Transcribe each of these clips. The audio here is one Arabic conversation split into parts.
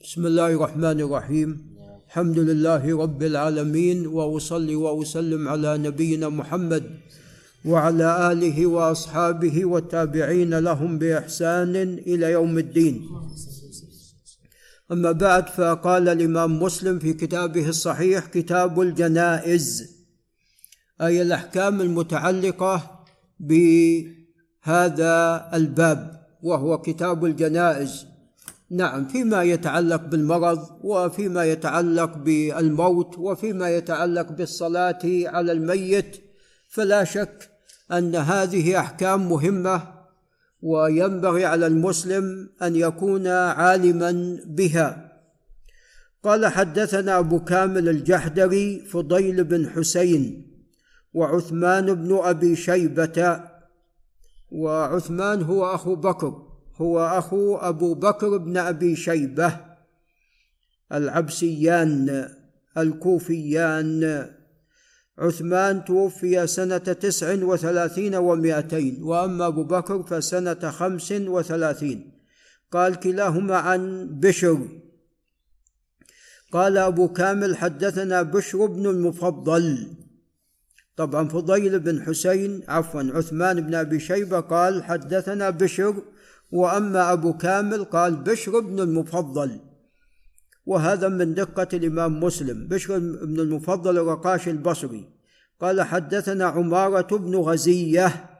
بسم الله الرحمن الرحيم. الحمد لله رب العالمين وأصلي وأسلم على نبينا محمد وعلى آله وأصحابه والتابعين لهم بإحسان إلى يوم الدين. أما بعد فقال الإمام مسلم في كتابه الصحيح كتاب الجنائز أي الأحكام المتعلقة بهذا الباب وهو كتاب الجنائز. نعم فيما يتعلق بالمرض وفيما يتعلق بالموت وفيما يتعلق بالصلاة على الميت فلا شك أن هذه أحكام مهمة وينبغي على المسلم أن يكون عالما بها. قال حدثنا أبو كامل الجحدري فضيل بن حسين وعثمان بن أبي شيبة وعثمان هو أخو بكر. هو أخو أبو بكر بن أبي شيبة العبسيان الكوفيان. عثمان توفي سنة تسع وثلاثين ومائتين وأما أبو بكر فسنة خمس وثلاثين. قال كلاهما عن بشر. قال أبو كامل حدثنا بشر بن المفضل. طبعا فضيل بن حسين عفوا عثمان بن أبي شيبة قال حدثنا بشر وأما أبو كامل قال بشر بن المفضل. وهذا من دقة الإمام مسلم بشر بن المفضل الرقاش البصري. قال حدثنا عمارة بن غزية.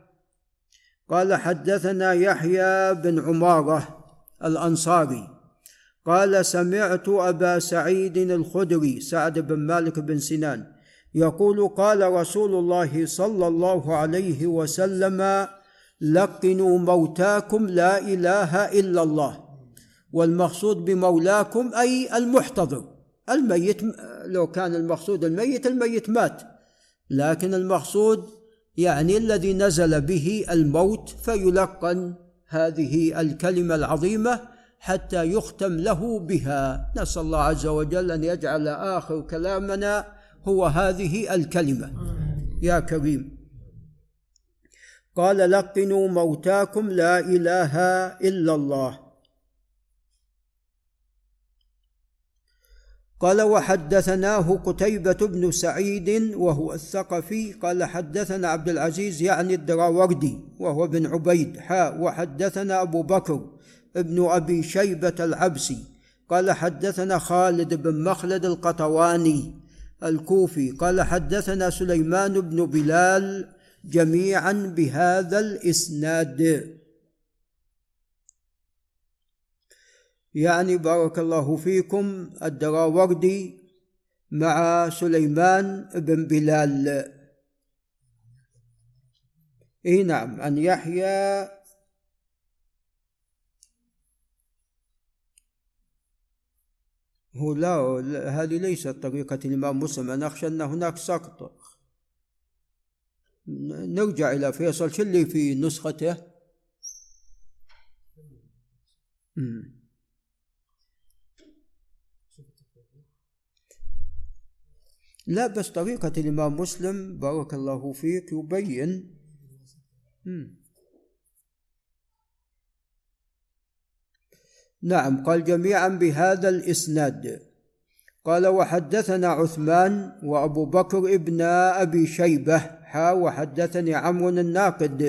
قال حدثنا يحيى بن عمارة الأنصاري. قال سمعت أبا سعيد الخدري سعد بن مالك بن سنان يقول قال رسول الله صلى الله عليه وسلم لقنوا موتاكم لا إله إلا الله. والمقصود بمولاكم أي المحتضر. الميت لو كان المقصود الميت الميت مات. لكن المقصود يعني الذي نزل به الموت فيلقن هذه الكلمة العظيمة حتى يختم له بها. نسأل الله عز وجل أن يجعل آخر كلامنا هو هذه الكلمة. يا كريم. قال لقنوا موتاكم لا إله إلا الله. قال وحدثناه قتيبة بن سعيد وهو الثقفي. قال حدثنا عبد العزيز يعني الدراوردي وهو بن عبيد. حاء وحدثنا أبو بكر ابن أبي شيبة العبسي. قال حدثنا خالد بن مخلد القطواني الكوفي. قال حدثنا سليمان بن بلال جميعا بهذا الإسناد. يعني بارك الله فيكم الدراوردي مع سليمان بن بلال. إي نعم عن يحيى. هو لا هذه ليست طريقة الإمام مسلم أنا أخشى أن هناك سقط. نرجع إلى فيصل شو اللي في نسخته؟ لا بس طريقة الإمام مسلم بارك الله فيك يبين. نعم قال جميعا بهذا الإسناد. قال وحدثنا عثمان وأبو بكر ابن أبي شيبة. حا وحدثني عمرو الناقد.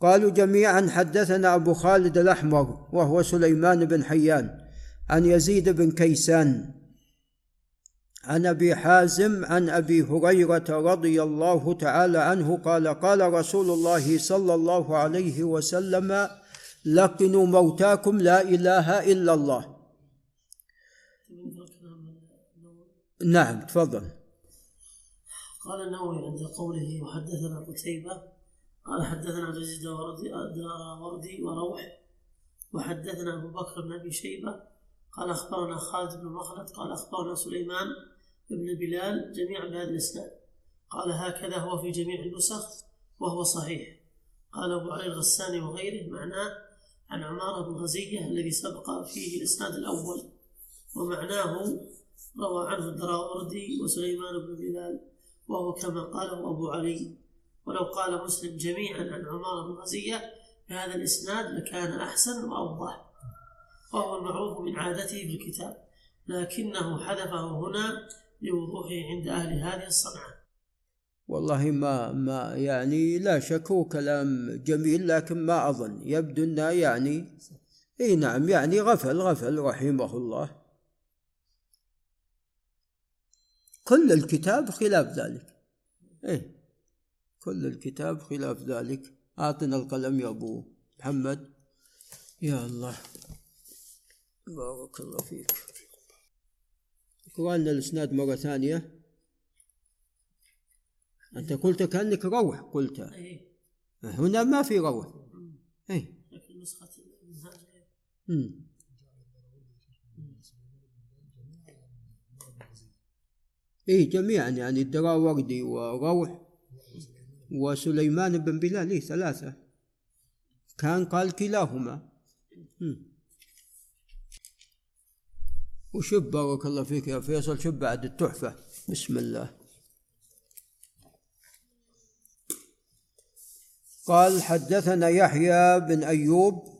قالوا جميعا حدثنا أبو خالد الأحمر وهو سليمان بن حيان عن يزيد بن كيسان عن أبي حازم عن أبي هريرة رضي الله تعالى عنه قال قال رسول الله صلى الله عليه وسلم لقنوا موتاكم لا إله إلا الله. نعم تفضل. قال النووي عند قوله وحدثنا قتيبة قال حدثنا عبد العزيز وردي وروح وحدثنا أبو بكر بن أبي شيبة قال أخبرنا خالد بن مخلد قال أخبرنا سليمان بن بلال جميعا بهذا الإسناد قال هكذا هو في جميع النسخ وهو صحيح قال أبو علي الغساني وغيره معناه عن عمارة بن غزية الذي سبق فيه الإسناد الأول ومعناه روى عنه الدراوردي وسليمان بن بلال وهو كما قاله أبو علي. ولو قال مسلم جميعا عن عمارة بن غزية بهذا الإسناد لكان أحسن وأوضح. وهو المعروف من عادته في الكتاب لكنه حذفه هنا لوضوحه عند أهل هذه الصنعة. والله ما ما يعني لا شك هو كلام جميل لكن ما أظن. يبدو أنه يعني إي نعم يعني غفل غفل رحمه الله. كل الكتاب خلاف ذلك. إيه. كل الكتاب خلاف ذلك. اعطنا القلم يا أبو محمد. يا الله. بارك الله فيك. اقرا لنا الإسناد مرة ثانية. أنت قلت كأنك روح قلت. أي هنا ما في روح. لكن نسخة المنهاج مم. إيه جميعا يعني الدراوردي وروح وسليمان بن بلال إيه ثلاثة. كان قال كلاهما. وشوف بارك الله فيك يا فيصل شوف بعد التحفة. بسم الله. قال حدثنا يحيى بن أيوب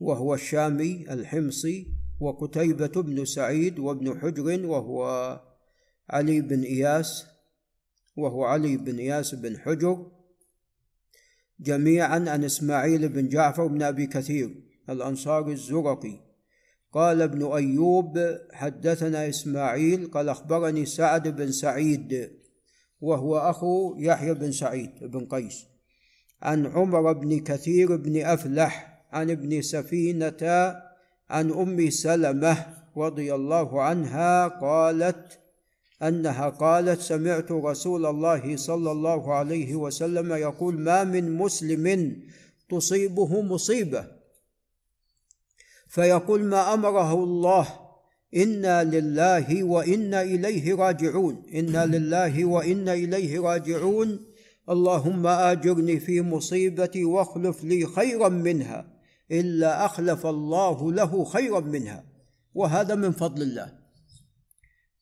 وهو الشامي الحمصي وقتيبة بن سعيد وابن حجر وهو علي بن إياس وهو علي بن إياس بن حجر جميعا عن إسماعيل بن جعفر بن أبي كثير الأنصاري الزرقي. قال ابن أيوب حدثنا إسماعيل قال أخبرني سعد بن سعيد وهو أخو يحيى بن سعيد بن قيس عن عمر بن كثير بن أفلح عن ابن سفينة عن أم سلمة رضي الله عنها قالت أنها قالت سمعت رسول الله صلى الله عليه وسلم يقول ما من مسلم تصيبه مصيبة فيقول ما أمره الله إنا لله وإنا إليه راجعون إنا لله وإنا إليه راجعون اللهم أجرني في مصيبتي واخلف لي خيرا منها إلا أخلف الله له خيرا منها وهذا من فضل الله.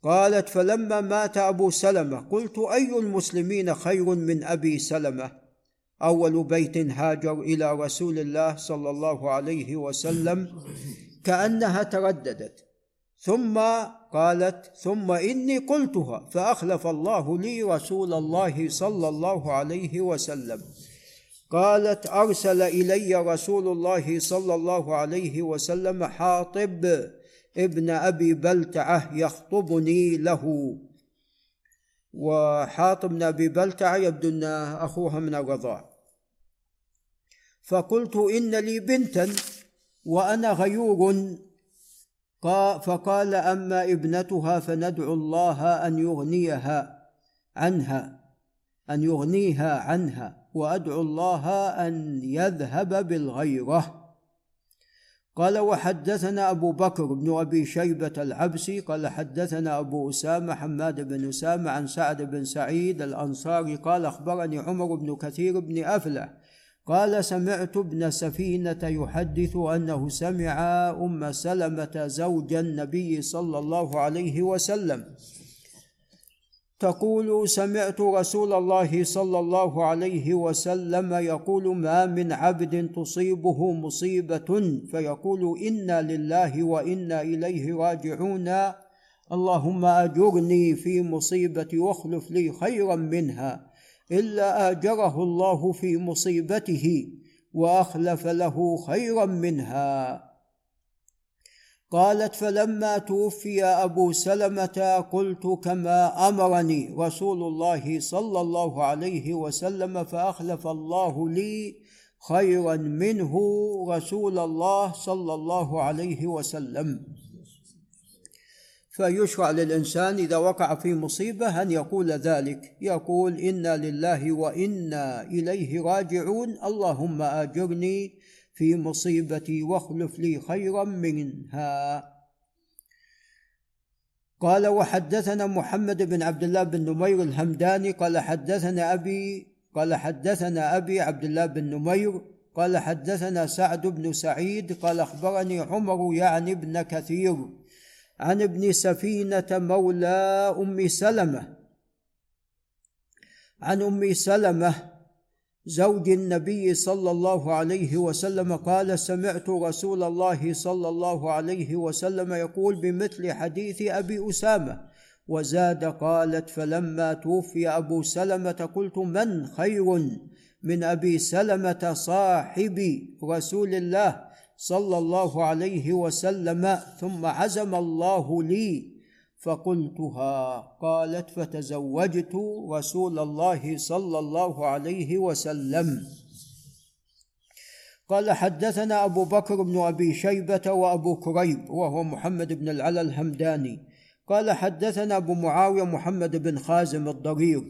قالت فلما مات أبو سلمة قلت أي المسلمين خير من أبي سلمة؟ أول بيت هاجر إلى رسول الله صلى الله عليه وسلم كأنها ترددت. ثم قالت ثم إني قلتها فأخلف الله لي رسول الله صلى الله عليه وسلم. قالت أرسل إلي رسول الله صلى الله عليه وسلم حاطب ابن أبي بلتعة يخطبني له. وحاطب بن أبي بلتعة يبدو أن أخوها من الرضاع. فقلت إن لي بنتا وأنا غيور. فقال أما ابنتها فندعو الله أن يغنيها عنها أن يغنيها عنها. وأدعو الله أن يذهب بالغيرة. قال وحدثنا أبو بكر بن أبي شيبة العبسي قال حدثنا أبو أسامة حماد بن أسامة عن سعد بن سعيد الأنصاري قال أخبرني عمر بن كثير بن افلح قال سمعت ابن سفينة يحدث أنه سمع أم سلمة زوج النبي صلى الله عليه وسلم. تقول سمعت رسول الله صلى الله عليه وسلم يقول ما من عبد تصيبه مصيبة فيقول إنا لله وإنا إليه راجعون. اللهم أجرني في مصيبتي واخلف لي خيرا منها. إلا أجره الله في مصيبته وأخلف له خيرا منها. قالت فلما توفي أبو سلمة قلت كما أمرني رسول الله صلى الله عليه وسلم فأخلف الله لي خيرا منه رسول الله صلى الله عليه وسلم. فيشرع للإنسان إذا وقع في مصيبة أن يقول ذلك. يقول إنا لله وإنا إليه راجعون. اللهم آجرني في مصيبتي واخلف لي خيرا منها. قال وحدثنا محمد بن عبد الله بن نمير الهمداني قال حدثنا أبي قال حدثنا أبي عبد الله بن نمير قال حدثنا سعد بن سعيد قال أخبرني عمر يعني ابن كثير عن ابن سفينة مولى أم سلمة عن أم سلمة زوج النبي صلى الله عليه وسلم قال سمعت رسول الله صلى الله عليه وسلم يقول بمثل حديث أبي أسامة وزاد قالت فلما توفي أبو سلمة قلت من خير من أبي سلمة صاحب رسول الله صلى الله عليه وسلم؟ ثم عزم الله لي فقلتها قالت فتزوجت رسول الله صلى الله عليه وسلم. قال حدثنا أبو بكر بن أبي شيبة وأبو كريب وهو محمد بن العلا الهمداني. قال حدثنا أبو معاوية محمد بن خازم الضرير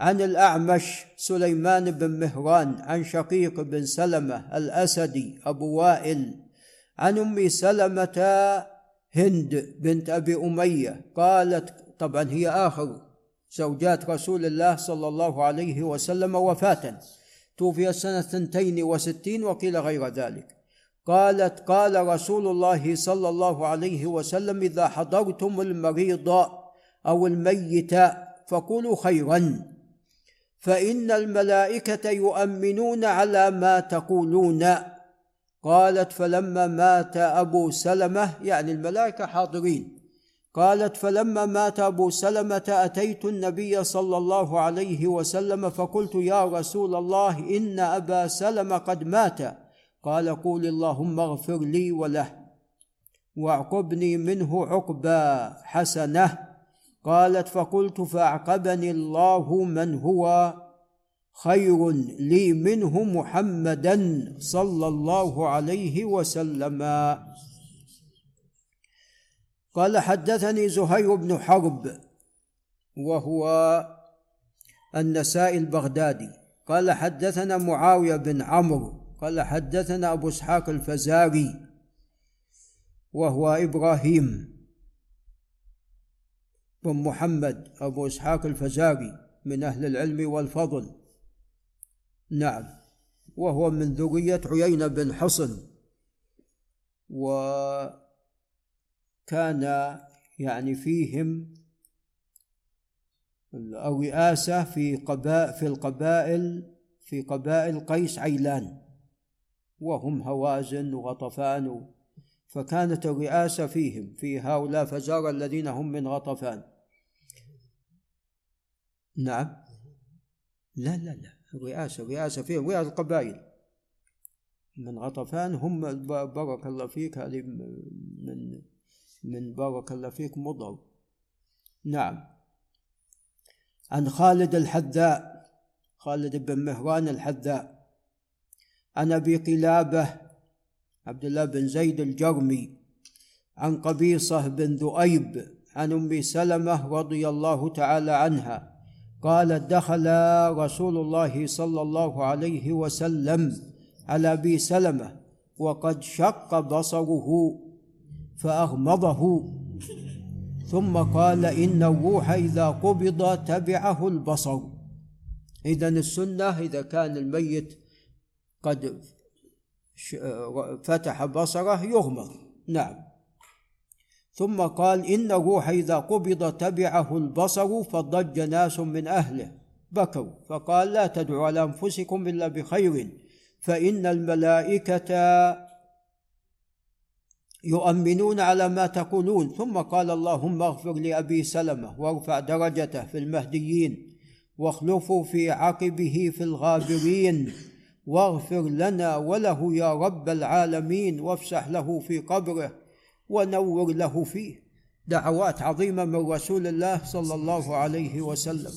عن الأعمش سليمان بن مهران عن شقيق بن سلمة الأسدي أبو وائل عن أم سلمة هند بنت أبي أمية قالت طبعا هي آخر زوجات رسول الله صلى الله عليه وسلم وفاة توفي سنة ثنتين وستين وقيل غير ذلك. قالت قال رسول الله صلى الله عليه وسلم إذا حضرتم المريض أو الميت فقولوا خيرا فإن الملائكة يؤمنون على ما تقولون. قالت فلما مات أبو سلمة يعني الملائكة حاضرين. قالت فلما مات أبو سلمة أتيت النبي صلى الله عليه وسلم فقلت يا رسول الله إن أبا سلمة قد مات. قال قول اللهم اغفر لي وله واعقبني منه عقبى حسنة. قالت فقلت فاعقبني الله من هو. خير لي منه محمدا صلى الله عليه وسلم. قال حدثني زهير بن حرب وهو النسائي البغدادي. قال حدثنا معاوية بن عمرو قال حدثنا أبو إسحاق الفزاري وهو إبراهيم بن محمد أبو إسحاق الفزاري من أهل العلم والفضل. نعم وهو من ذرية عيينة بن حصن. وكان يعني فيهم الرئاسة في قبائل في القبائل في قبائل قيس عيلان. وهم هوازن وغطفان فكانت الرئاسة فيهم في هؤلاء فزار الذين هم من غطفان. نعم. لا لا لا. الرئاسة الرئاسة فيهم رئاسة القبائل. من غطفان هم بارك الله فيك هذه من من بارك الله فيك مضر. نعم. عن خالد الحذاء خالد بن مهران الحذاء عن أبي قلابة عبد الله بن زيد الجرمي عن قبيصة بن ذؤيب عن أم سلمة رضي الله تعالى عنها. قالت دخل رسول الله صلى الله عليه وسلم على أبي سلمة وقد شق بصره فأغمضه. ثم قال إن الروح إذا قبض تبعه البصر. اذا السنة إذا كان الميت قد فتح بصره يغمض. نعم. ثم قال الروح إذا قبض تبعه البصر فضج ناس من أهله. بكوا. فقال لا تدعوا على أنفسكم إلا بخير فإن الملائكة يؤمنون على ما تقولون. ثم قال اللهم اغفر لأبي سلمة وارفع درجته في المهديين واخلفوا في عقبه في الغابرين واغفر لنا وله يا رب العالمين وافسح له في قبره. ونور له فيه. دعوات عظيمة من رسول الله صلى الله عليه وسلم.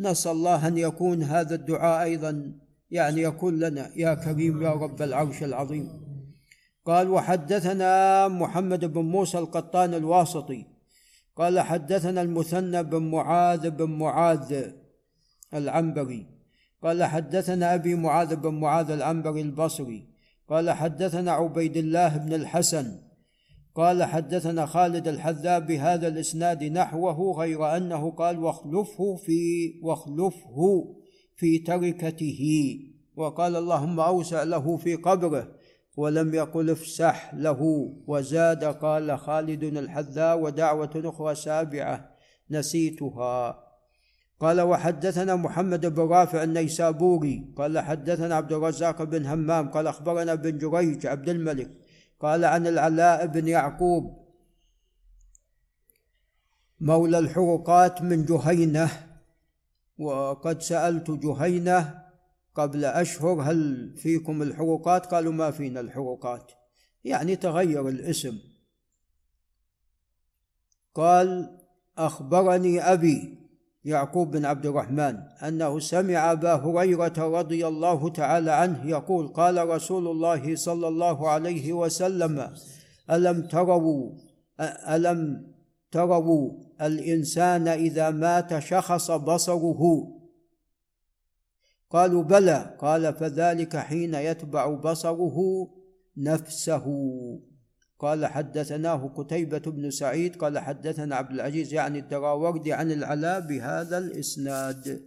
نسأل الله أن يكون هذا الدعاء أيضا يعني يكون لنا يا كريم يا رب العرش العظيم. قال وحدثنا محمد بن موسى القطان الواسطي. قال حدثنا المثنى بن معاذ بن معاذ العنبري. قال حدثنا أبي معاذ بن معاذ العنبري البصري. قال حدثنا عبيد الله بن الحسن. قال حدثنا خالد الحذاء بهذا الإسناد نحوه غير أنه قال واخلفه في واخلفه في تركته وقال اللهم أوسع له في قبره ولم يقل افسح له وزاد قال خالد الحذاء ودعوة أخرى سابعة نسيتها. قال وحدثنا محمد بن رافع النيسابوري قال حدثنا عبد الرزاق بن همام قال أخبرنا بن جريج عبد الملك قال عن العلاء بن يعقوب مولى الحرقات من جهينة وقد سألت جهينة قبل أشهر هل فيكم الحرقات قالوا ما فينا الحرقات يعني تغير الاسم. قال أخبرني أبي يعقوب بن عبد الرحمن أنه سمع أبا هريرة رضي الله تعالى عنه يقول قال رسول الله صلى الله عليه وسلم ألم تروا ألم تروا الإنسان إذا مات شخص بصره؟ قالوا بلى. قال فذلك حين يتبع بصره نفسه. قال حدثناه قتيبة بن سعيد قال حدثنا عبد العزيز يعني الدراوردي عن العلاء بهذا الإسناد.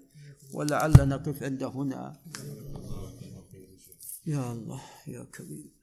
ولعل نقف عند هنا. يا الله يا كريم.